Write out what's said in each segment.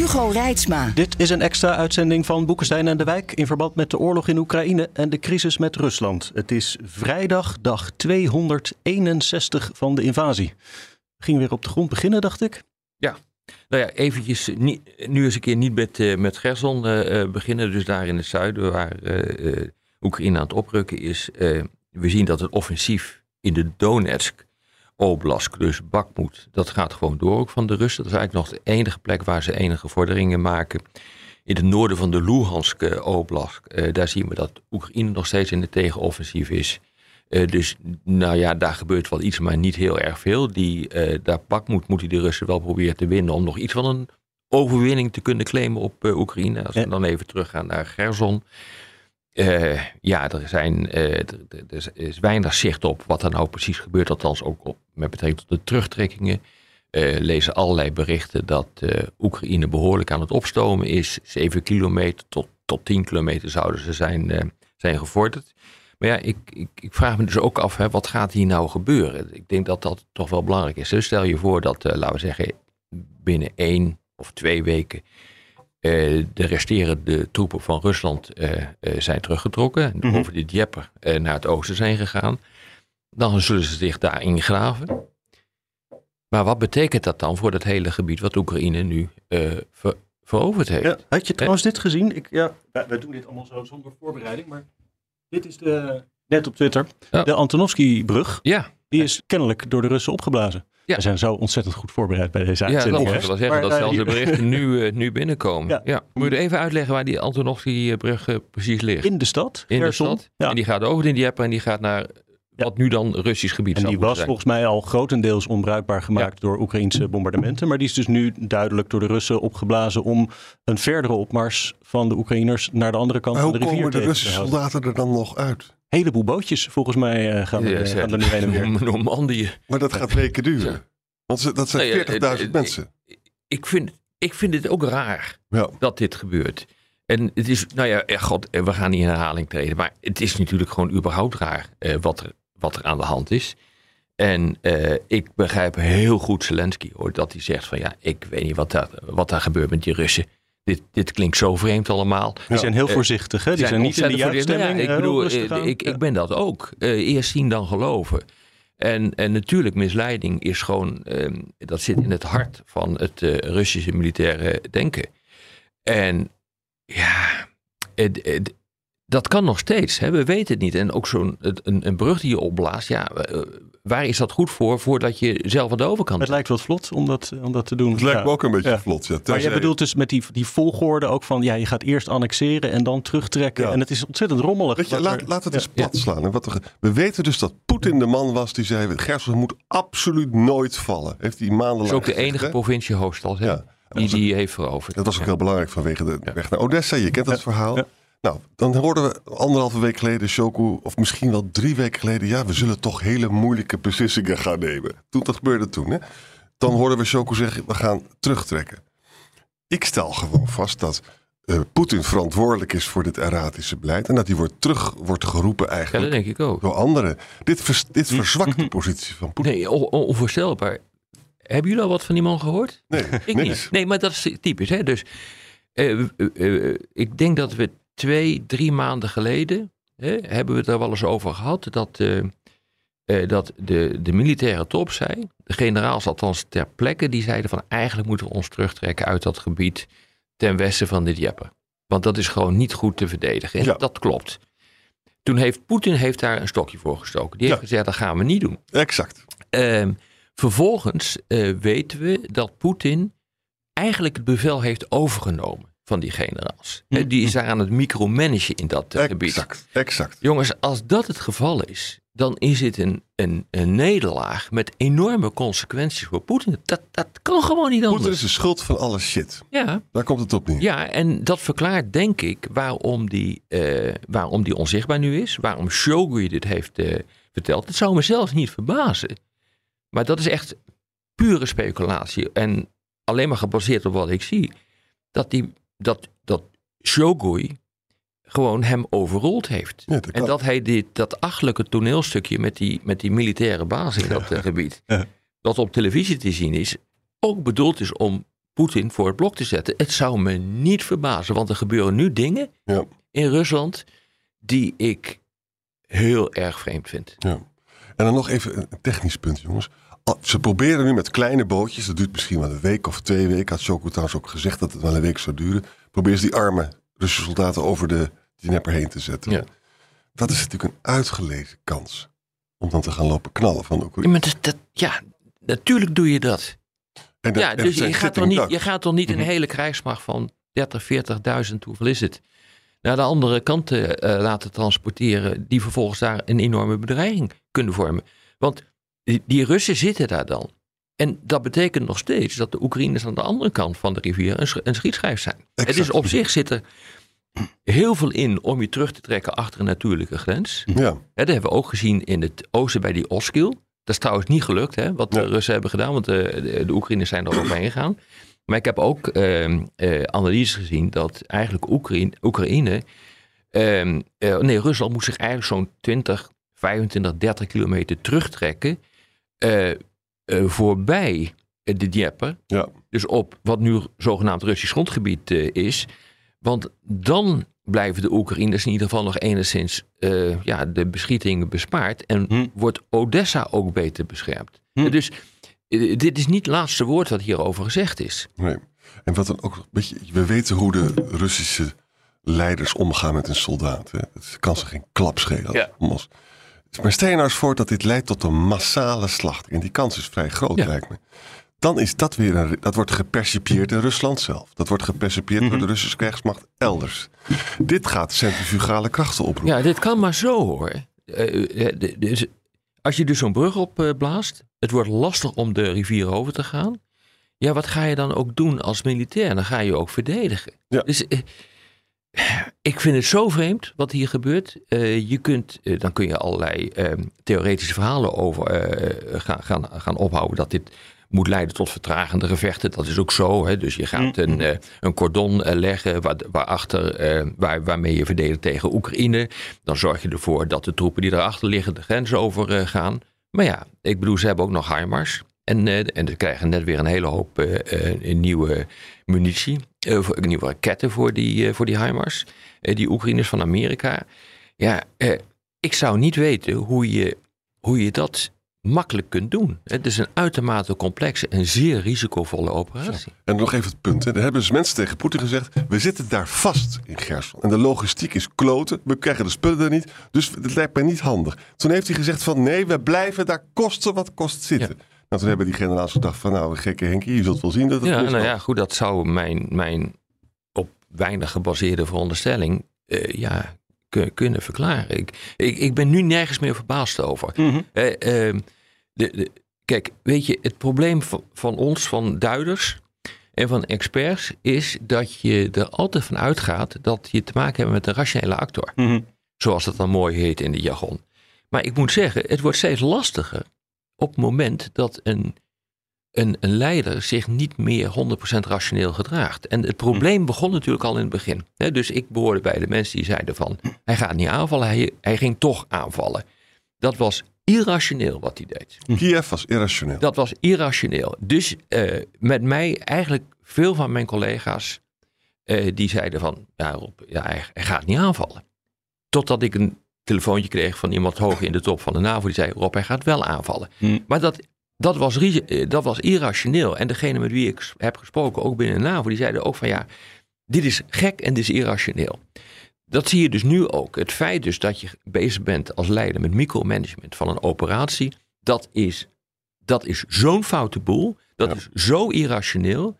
Hugo Reitsma. Dit is een extra uitzending van Boekenstein en de Wijk in verband met de oorlog in Oekraïne en de crisis met Rusland. Het is vrijdag, dag 261 van de invasie. Ging weer op de grond beginnen, dacht ik. Ja, nou ja, eventjes niet, nu eens een keer niet met, uh, met Gerson uh, beginnen, dus daar in het zuiden waar uh, Oekraïne aan het oprukken is. we zien dat het offensief in de Donetsk Oblast, dus Bakmoed, dat gaat gewoon door ook van de Russen. Dat is eigenlijk nog de enige plek waar ze enige vorderingen maken. In het noorden van de Luhansk Oblast, uh, daar zien we dat Oekraïne nog steeds in de tegenoffensief is. Uh, dus nou ja, daar gebeurt wel iets, maar niet heel erg veel. Die, uh, daar Bakmoed moet hij de Russen wel proberen te winnen om nog iets van een overwinning te kunnen claimen op Oekraïne. Als we dan even teruggaan naar Gerson. Uh, ja, er, zijn, uh, er, is weinig zicht op wat er nou precies gebeurt. Althans ook op, met betrekking tot de terugtrekkingen. Uh, lezen allerlei berichten dat Oekraïne behoorlijk aan het opstomen is. 7 kilometer tot, tot 10 kilometer zouden ze zijn, zijn gevorderd. Maar ja, ik, ik, ik, vraag me dus ook af, hè, wat gaat hier nou gebeuren? Ik denk dat dat toch wel belangrijk is. Dus stel je voor dat, laten we zeggen, binnen één of twee weken de resterende troepen van Rusland uh, uh, zijn teruggetrokken. Mm -hmm. Over de Dieper naar het oosten zijn gegaan. Dan zullen ze zich daar ingraven. Maar wat betekent dat dan voor dat hele gebied wat Oekraïne nu ver, veroverd heeft? Ja, had je trouwens dit gezien? Ik, ja, wij doen dit allemaal zo zonder voorbereiding. Maar dit is de, net op Twitter, ja. de Antonovsky-brug. Ja. Die is kennelijk door de Russen opgeblazen. Ja. We zijn zo ontzettend goed voorbereid bij deze uitzending. Ja, dat wil zeggen maar, dat zelfs de berichten nu, uh, nu binnenkomen. Ja. ja. Moet je even uitleggen waar die Antonovsky-brug uh, precies ligt? In de stad. In Gerson. de stad. Ja. En die gaat over in Dieppe en die gaat naar wat nu dan Russisch gebied en zou die was zijn. volgens mij al grotendeels onbruikbaar gemaakt door Oekraïnse bombardementen. Maar die is dus nu duidelijk door de Russen opgeblazen om een verdere opmars van de Oekraïners naar de andere kant maar van de rivier te komen de Russische soldaten er dan nog uit? heleboel bootjes volgens mij uh, gaan, ja, er, gaan er nu heen en weer. Normandië. Maar dat gaat weken duren. Want dat zijn Nee, 40.000 eh, eh, mensen. Ik vind, ik vind het ook raar Ja. dat dit gebeurt. En het is, nou ja, god, eh, we gaan niet in herhaling treden. Maar het is natuurlijk gewoon überhaupt raar eh, wat, er, wat er aan de hand is. En eh, ik begrijp heel goed Zelensky hoor, dat hij zegt van ja, ik weet niet wat daar, wat daar gebeurt met die Russen. Dit, dit klinkt zo vreemd allemaal. Die zijn heel Eh, voorzichtig, hè? Die zijn, niet in de ontzettend juiste voorzichtig. stemming. Nou ja, ik bedoel, eh, aan. ik, ik ben dat ook. Eerst zien dan geloven. En, en natuurlijk, misleiding is gewoon, ehm, dat zit in het hart van het Russische militaire denken. En ja, het- het- dat kan nog steeds. Hè? We weten het niet. En ook zo'n een, een brug die je opblaast, ja, eh, waar is dat goed voor, voordat je zelf aan de overkant Het lijkt wat vlot om dat, om dat te doen. Het lijkt Ja. me ook een beetje Ja. vlot. Ja. Maar jij bedoelt dus met die, die volgorde ook van, ja, je gaat eerst annexeren en dan terugtrekken. Ja. En het is ontzettend rommelig. Weet je, wat laat, er- laat het Ja. eens plat slaan. En wat er, we weten dus dat Poetin de man was die zei... Gerson moet absoluut nooit vallen. Heeft hij maandenlang Dat is ook de enige hè? provincie hoofdstad hè, Ja. die die heeft veroverd. Dat was ook Ja. heel belangrijk vanwege de weg naar Odessa. Je kent dat verhaal. Nou, dan hoorden we anderhalve week geleden Shoku, of misschien wel drie weken geleden... ja, we zullen toch hele moeilijke beslissingen gaan nemen. Toen, dat gebeurde toen, hè. Dan hoorden we Shoku zeggen, we gaan terugtrekken. Ik stel gewoon vast dat eh, Poetin verantwoordelijk is voor dit erratische beleid... en dat hij wordt terug wordt geroepen Ja, dat eigenlijk denk ik ook. door anderen. Dit, vers- dit Hm. verzwakt de positie van Poetin. Nee, on- on- onvoorstelbaar. Hebben jullie al wat van die man gehoord? Nee, Ik niks. niet. Nee, maar dat is typisch. Hè? Dus eh, ik denk dat we twee, drie maanden geleden hè, hebben we het er wel eens over gehad. Dat, eh, eh, dat de, de militaire top zei, de generaals althans ter plekke, die zeiden van eigenlijk moeten we ons terugtrekken uit dat gebied ten westen van de Dieppe. Want dat is gewoon niet goed te verdedigen. En Ja. dat klopt. Toen heeft Poetin heeft daar een stokje voor gestoken. Die heeft Ja. gezegd, dat gaan we niet doen. Exact. Ehm, vervolgens eh, weten we dat Poetin eigenlijk het bevel heeft overgenomen van die generaals. Hè, Die is daar aan het micromanagen in dat gebied. Exact, exact. Jongens, als dat het geval is, dan is het een, een, een nederlaag met enorme consequenties voor Poetin. Dat, dat kan gewoon niet Poetin anders. is de schuld van alle shit. Ja, Daar komt het op neer. ja, en dat verklaart denk ik waarom die, eh, waarom die onzichtbaar nu is. Waarom Shogun dit heeft eh, verteld. Het zou me zelfs niet verbazen. Maar dat is echt pure speculatie. En alleen maar gebaseerd op wat ik zie. Dat, die, dat, dat Shogun gewoon hem overrold heeft. Ja, dat en dat hij dit, dat achtelijke toneelstukje met die, met die militaire baas in dat eh, gebied. Ja. Dat op televisie te zien is. Ook bedoeld is om Poetin voor het blok te zetten. Het zou me niet verbazen. Want er gebeuren nu dingen Ja. in Rusland. die ik heel erg vreemd vind. Ja. En dan nog even een technisch punt, jongens. Al- Ze proberen nu met kleine bootjes, dat duurt misschien wel een week of twee weken. Had Shoko trouwens ook gezegd dat het wel een week zou duren. Proberen ze die arme Russische soldaten over de Dnieper heen te zetten. Ja. Dat is natuurlijk een uitgelezen kans om dan te gaan lopen knallen van Ja, Oekraïne. maar dat, dat- ja, natuurlijk doe je dat. En dat- Ja, dus je gaat, toch niet, je gaat toch niet een hele krijgsmacht van 30, 40.000, hoeveel is het, naar de andere kant eh, eh, laten transporteren, die vervolgens daar een enorme bedreiging kunnen vormen. Want die, die Russen zitten daar dan. En dat betekent nog steeds dat de Oekraïners aan de andere kant van de rivier een, sch- een schietschijf zijn. Het is op zich zit er heel veel in om je terug te trekken achter een natuurlijke grens. Ja, dat hebben we ook gezien in het oosten bij die Oskil. Dat is trouwens niet gelukt, hè, wat de. Russen hebben gedaan, want de, de, de Oekraïners zijn er overheen gegaan. Maar ik heb ook ehm eh, analyses gezien dat eigenlijk Oekraïne, Oekraïne ehm, eh, nee, Rusland moet zich eigenlijk zo'n 20, 25, 30 kilometer terugtrekken eh, eh, voorbij de Dnieper. ja. Dus op wat nu zogenaamd Russisch grondgebied eh, is. Want dan blijven de Oekraïners in ieder geval nog enigszins eh, ja, de beschieting bespaard. En Hm. wordt Odessa ook beter beschermd. Hm. Eh, Dus eh, dit is niet het laatste woord wat hierover gezegd is. Nee. En wat dan ook, we weten hoe de Russische leiders omgaan met een soldaat. Hè. Het kan ze geen klap schelen. Ja. Om ons- Maar stel je nou eens voor dat dit leidt tot een massale slachting. En die kans is vrij groot, Ja. lijkt me. Dan is dat weer een, dat wordt gepercipieerd in Rusland zelf. Dat wordt gepercipieerd Mhm. door de Russische krijgsmacht elders. Dit gaat centrifugale krachten oproepen. Ja, dit kan maar zo hoor. Eh, eh, dus als je dus zo'n brug opblaast, het wordt lastig om de rivier over te gaan. Ja, wat ga je dan ook doen als militair? Dan ga je ook verdedigen. Ja. Dus eh, ik vind het zo vreemd wat hier gebeurt. Eh, je kunt, eh, dan kun je allerlei eh, theoretische verhalen over eh, gaan, gaan, gaan ophouden. Dat dit moet leiden tot vertragende gevechten. Dat is ook zo. Hè? Dus je gaat een, eh, een cordon leggen waar, waarachter, waar, waarmee je verdedigt tegen Oekraïne. Dan zorg je ervoor dat de troepen die daarachter liggen de grens over eh, gaan. Maar ja, ik bedoel, ze hebben ook nog HIMARS. En, eh, en ze krijgen net weer een hele hoop eh, eh, nieuwe munitie. nieuwe raketten voor die, voor die HIMARS. Die Oekraïners van Amerika. Ja, ik zou niet weten hoe je, hoe je dat makkelijk kunt doen. Het is een uitermate complexe en zeer risicovolle operatie. En nog even het punt. Hè. Er hebben dus mensen tegen Poetin gezegd... we zitten daar vast in Gerson. En de logistiek is kloten. We krijgen de spullen er niet. Dus het lijkt mij niet handig. Toen heeft hij gezegd van... nee, we blijven daar kosten wat kost zitten. Nou, toen hebben die generaals gedacht van... nou, gekke Henkie, je zult wel zien dat het Ja, nou ja, goed, dat zou mijn, mijn op weinig gebaseerde veronderstelling eh, ja, kun- kunnen verklaren. Ik, ik, ik ben nu nergens meer verbaasd over. Mhm. Eh, ehm, de, de- kijk, weet je, het probleem van, van ons, van duiders en van experts, is dat je er altijd van uitgaat dat je te maken hebt met een rationele actor. Mhm. Zoals dat dan mooi heet in de jargon. Maar ik moet zeggen, het wordt steeds lastiger op het moment dat een, een, een leider zich niet meer 100% rationeel gedraagt. En het probleem begon natuurlijk al in het begin. Hè, dus ik behoorde bij de mensen die zeiden van, hij gaat niet aanvallen, hij, hij ging toch aanvallen. Dat was irrationeel wat hij deed. Kiev was irrationeel. Dat was irrationeel. Dus eh, met mij eigenlijk veel van mijn collega's eh, die zeiden van, ja, Rob, ja, hij, hij gaat niet aanvallen. Totdat ik een telefoontje kreeg van iemand hoog in de top van de NAVO die zei, Rob, hij gaat wel aanvallen. Hm. Maar dat, dat, was, eh, dat was irrationeel. En degene met wie ik heb gesproken, ook binnen de NAVO, die zeiden ook van, ja, dit is gek en dit is irrationeel. Dat zie je dus nu ook. Het feit dus dat je bezig bent als leider met micromanagement van een operatie, dat is, dat is zo'n foute boel. Dat Ja. is zo irrationeel.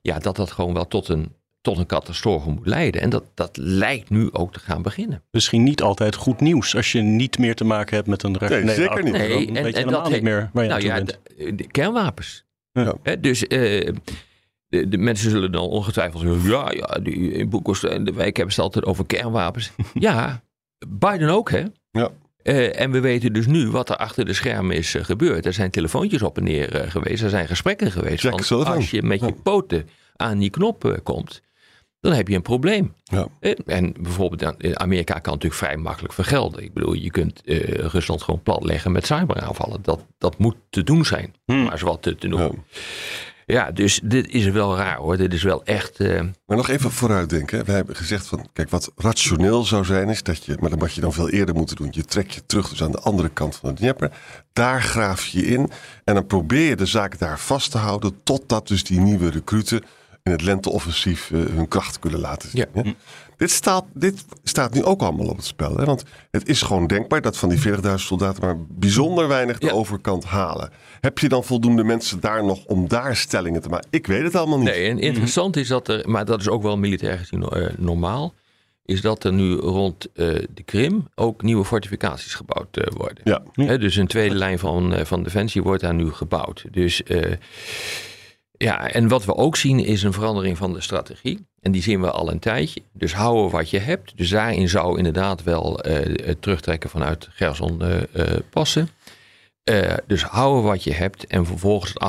Ja, dat dat gewoon wel tot een, tot een catastrofe moet leiden. En dat, dat lijkt nu ook te gaan beginnen. Misschien niet altijd goed nieuws als je niet meer te maken hebt met een Nee, zeker niet. Dan Nee, en- weet je en helemaal dat niet meer waar je nou aan toe ja, bent. de, de kernwapens. Ja. Hè, dus eh, de, de mensen zullen dan ongetwijfeld zeggen: ja, ja, die, in en de wijk hebben ze het altijd over kernwapens. ja, Biden ook, hè? Ja. Eh, en we weten dus nu wat er achter de schermen is eh, gebeurd. Er zijn telefoontjes op en neer eh, geweest. Er zijn gesprekken geweest. Van, als je met je poten aan die knop eh, komt, dan heb je een probleem. Ja. Eh, En bijvoorbeeld dan- eh, Amerika kan natuurlijk vrij makkelijk vergelden. Ik bedoel, je kunt eh, Rusland gewoon platleggen met cyberaanvallen. Dat, dat moet te doen zijn, Hmm. maar eens wat te, te Ja. noemen. Ja. dus dit is wel raar hoor. Dit is wel echt... Maar nog even vooruitdenken. We hebben gezegd van, kijk, wat rationeel zou zijn is dat je, maar dat had je dan veel eerder moeten doen. Je trekt je terug, dus aan de andere kant van de Dnieper. Daar graaf je in en dan probeer je de zaak daar vast te houden totdat dus die nieuwe recruten in het lenteoffensief eh, hun kracht kunnen laten zien. Ja. hè. Dit, staat, dit staat nu ook allemaal op het spel. Hè? Want het is gewoon denkbaar dat van die 40.000 soldaten maar bijzonder weinig de Ja. overkant halen. Heb je dan voldoende mensen daar nog om daar stellingen te maken? Ik weet het allemaal niet. Nee, en interessant is dat er, maar dat is ook wel militair gezien eh, normaal, is dat er nu rond eh, de Krim ook nieuwe fortificaties gebouwd worden. Ja. Dus een tweede lijn van, van defensie wordt daar nu gebouwd. Dus ja, en wat we ook zien is een verandering van de strategie. En die zien we al een tijdje. Dus houden wat je hebt. Dus daarin zou inderdaad wel eh, het terugtrekken vanuit Gerson eh, eh, passen. Dus houden wat je hebt en vervolgens het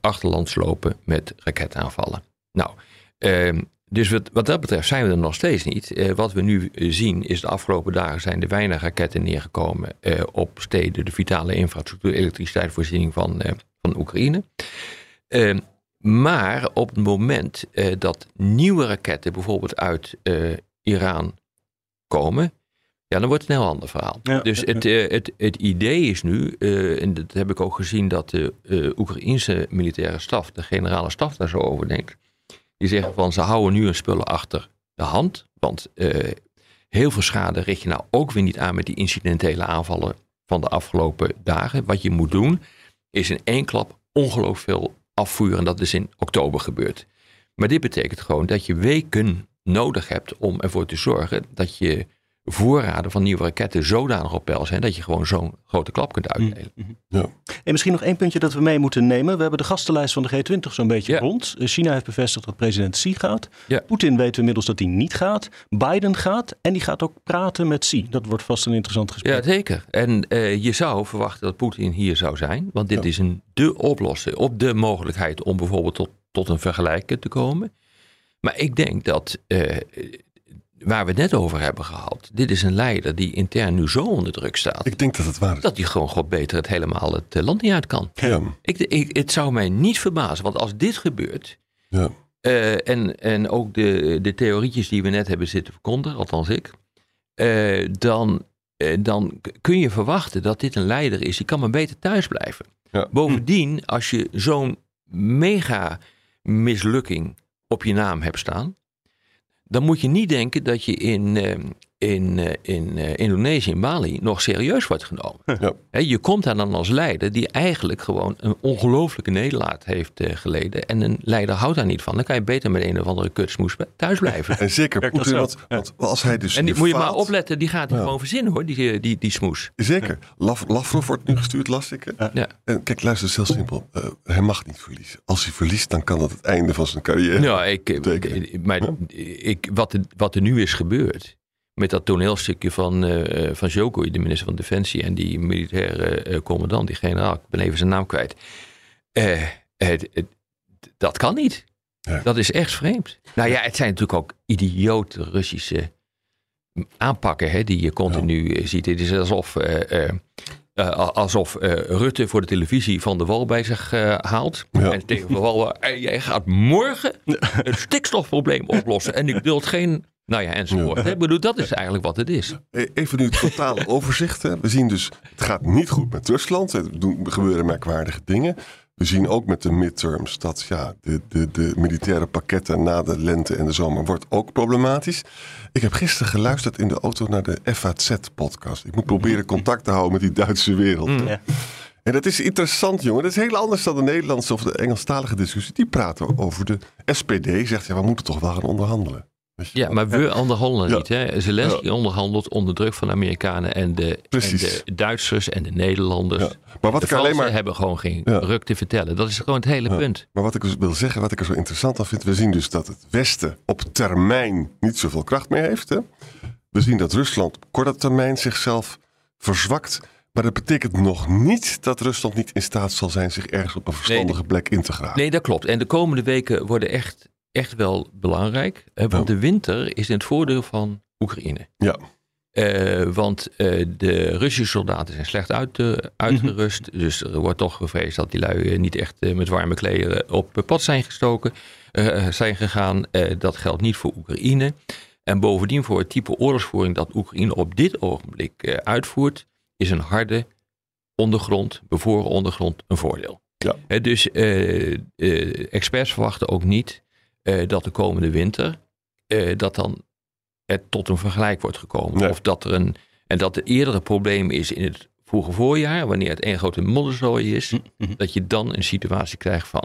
achterland, slopen met raketaanvallen. Nou, ehm, dus wat, wat dat betreft zijn we er nog steeds niet. Wat we nu zien is de afgelopen dagen zijn er weinig raketten neergekomen op steden, de vitale infrastructuur, elektriciteitsvoorziening van, van Oekraïne. Ehm, maar op het moment eh, dat nieuwe raketten bijvoorbeeld uit eh, Iran komen, ja, dan wordt het een heel ander verhaal. Ja, dus ja, het, eh, het, het idee is nu, en dat heb ik ook gezien, dat de Oekraïnse militaire staf, de generale staf daar zo over denkt. Die zeggen van ze houden nu hun spullen achter de hand. Want heel veel schade richt je nou ook weer niet aan met die incidentele aanvallen van de afgelopen dagen. Wat je moet doen, is in één klap ongelooflijk veel afvuren. En dat is in oktober gebeurd. Maar dit betekent gewoon dat je weken nodig hebt om ervoor te zorgen dat je voorraden van nieuwe raketten zodanig op peil zijn dat je gewoon zo'n grote klap kunt uitdelen. En misschien nog één puntje dat we mee moeten nemen. We hebben de gastenlijst van de G20 zo'n beetje Ja. rond. Eh, China heeft bevestigd dat president Xi gaat. Ja. Poetin weten we inmiddels dat hij niet gaat. Biden gaat en die gaat ook praten met Xi. Dat wordt vast een interessant gesprek. Ja, zeker. En eh, je zou verwachten dat Poetin hier zou zijn. Want dit Ja. is een de oplossing op de mogelijkheid om bijvoorbeeld tot, tot een vergelijken te komen. Maar ik denk dat, eh, waar we het net over hebben gehad, dit is een leider die intern nu zo onder druk staat. Ik denk dat het waar is. dat hij gewoon god beter het helemaal het eh, land niet uit kan. Ja. Ik, ik, het zou mij niet verbazen, want als dit gebeurt. Ja. eh, en, en ook de, de theorietjes die we net hebben zitten verkondigen, althans ik. eh, dan, dan kun je verwachten dat dit een leider is. Die kan maar beter thuis blijven. Ja. Bovendien, als je zo'n mega mislukking op je naam hebt staan. Dan moet je niet denken dat je in, eh, in, eh, in eh, Indonesië, in Bali, nog serieus wordt genomen. Ja. Hè, je komt daar dan als leider die eigenlijk gewoon een ongelofelijke nederlaag heeft eh, geleden. En een leider houdt daar niet van. Dan kan je beter met een of andere kutsmoes thuis blijven. En zeker Poetin, want, want als hij dus En die moet je maar opletten, die gaat Ja. gewoon verzinnen hoor, die, die, die smoes. Zeker. Lavrov wordt nu gestuurd, las ik. hè? Ja. En kijk, luister, het is heel simpel. Eh, hij mag niet verliezen. Als hij verliest, dan kan dat het einde van zijn carrière. Ja, ik, Betekenen. maar ik, wat, er, wat er nu is gebeurd. Met dat toneelstukje van, eh van Jokowi, de minister van Defensie. En die militaire eh, commandant, die generaal. Ik ben even zijn naam kwijt. Het- het- dat kan niet. Ja. Dat is echt vreemd. Nou ja, het zijn natuurlijk ook idiote Russische aanpakken hè, die je continu ziet. Het is alsof, alsof Rutte voor de televisie van de wal bij zich haalt. Ja. En tegen Van Wal, jij gaat morgen het stikstofprobleem oplossen. En ik wil geen, nou ja, enzovoort. Ja. Ik bedoel, dat is eigenlijk wat het is. E- Even nu het totale overzicht. Hè. We zien dus, het gaat niet goed met Rusland. Er doen- er gebeuren merkwaardige dingen. We zien ook met de midterms dat ja, de, de, de militaire pakketten na de lente en de zomer wordt ook problematisch. Ik heb gisteren geluisterd in de auto naar de FAZ-podcast. Ik moet proberen contact te houden met die Duitse wereld. Ja. En dat is interessant, jongen. Dat is heel anders dan de Nederlandse of de Engelstalige discussie. Die praten over de SPD. Zegt, ja, we moeten toch wel gaan onderhandelen. Je Ja, maar we onderhandelen Ja. niet. Hè? Zelensky onderhandelt onder druk van de Amerikanen en de, en de Duitsers en de Nederlanders. Ja. Maar wat de ik alleen maar... hebben gewoon geen ruk te vertellen. Dat is gewoon het hele punt. Maar wat ik dus wil zeggen, wat ik er zo interessant aan vind, we zien dus dat het Westen op termijn niet zoveel kracht meer heeft. Hè? We zien dat Rusland op korte termijn zichzelf verzwakt. Maar dat betekent nog niet dat Rusland niet in staat zal zijn zich ergens op een verstandige plek in te graven. Nee, dat klopt. En de komende weken worden echt, echt wel belangrijk. want Ja. de winter is in het voordeel van Oekraïne. Ja, Eh, want eh, de Russische soldaten zijn slecht uit, eh, uitgerust. Dus er wordt toch gevreesd dat die lui niet echt met warme kleren op pad zijn gestoken, zijn gegaan. Dat geldt niet voor Oekraïne. En bovendien voor het type oorlogsvoering dat Oekraïne op dit ogenblik uitvoert, is een harde ondergrond, bevroren ondergrond, een voordeel. Ja. Dus experts verwachten ook niet eh, dat de komende winter eh, dat dan het tot een vergelijk wordt gekomen. Nee. Of dat er een. En dat het eerder een probleem is in het vroege voorjaar, wanneer het één grote modderzooi is, Mhm. dat je dan een situatie krijgt van.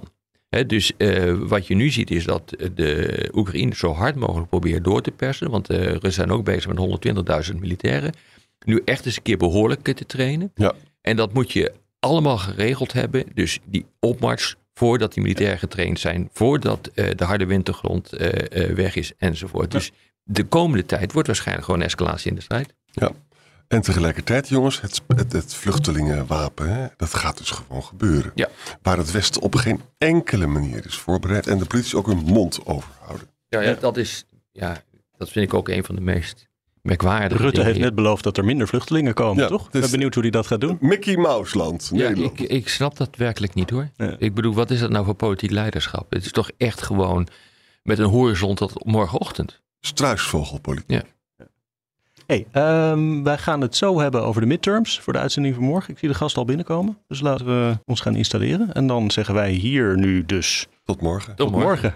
Dus eh, wat je nu ziet is dat de Oekraïne zo hard mogelijk probeert door te persen. Want de Russen zijn ook bezig met 120.000 militairen. Nu echt eens een keer behoorlijk te trainen. ja. En dat moet je allemaal geregeld hebben. Dus die opmars voordat die militairen getraind zijn. Voordat eh, de harde wintergrond eh, eh, weg is enzovoort. Dus de komende tijd wordt waarschijnlijk gewoon escalatie in de strijd. ja. En tegelijkertijd, jongens, het, het, het vluchtelingenwapen, hè, dat gaat dus gewoon gebeuren. Ja. Waar het Westen op geen enkele manier is voorbereid en de politie ook hun mond overhouden. Ja, ja, dat is. Ja, dat vind ik ook een van de meest merkwaardige Rutte heeft net beloofd dat er minder vluchtelingen komen, Ja, toch? Ik dus- ben benieuwd hoe hij dat gaat doen. Mickey Mouse land, Ja, ik, ik snap dat werkelijk niet hoor. Ja. Ik bedoel, wat is dat nou voor politiek leiderschap? Het is toch echt gewoon met een horizon tot morgenochtend. Struisvogelpolitiek. Hey, ehm, wij gaan het zo hebben over de midterms voor de uitzending van morgen. Ik zie de gast al binnenkomen, dus laten we ons gaan installeren. En dan zeggen wij hier nu dus Tot morgen. Tot morgen.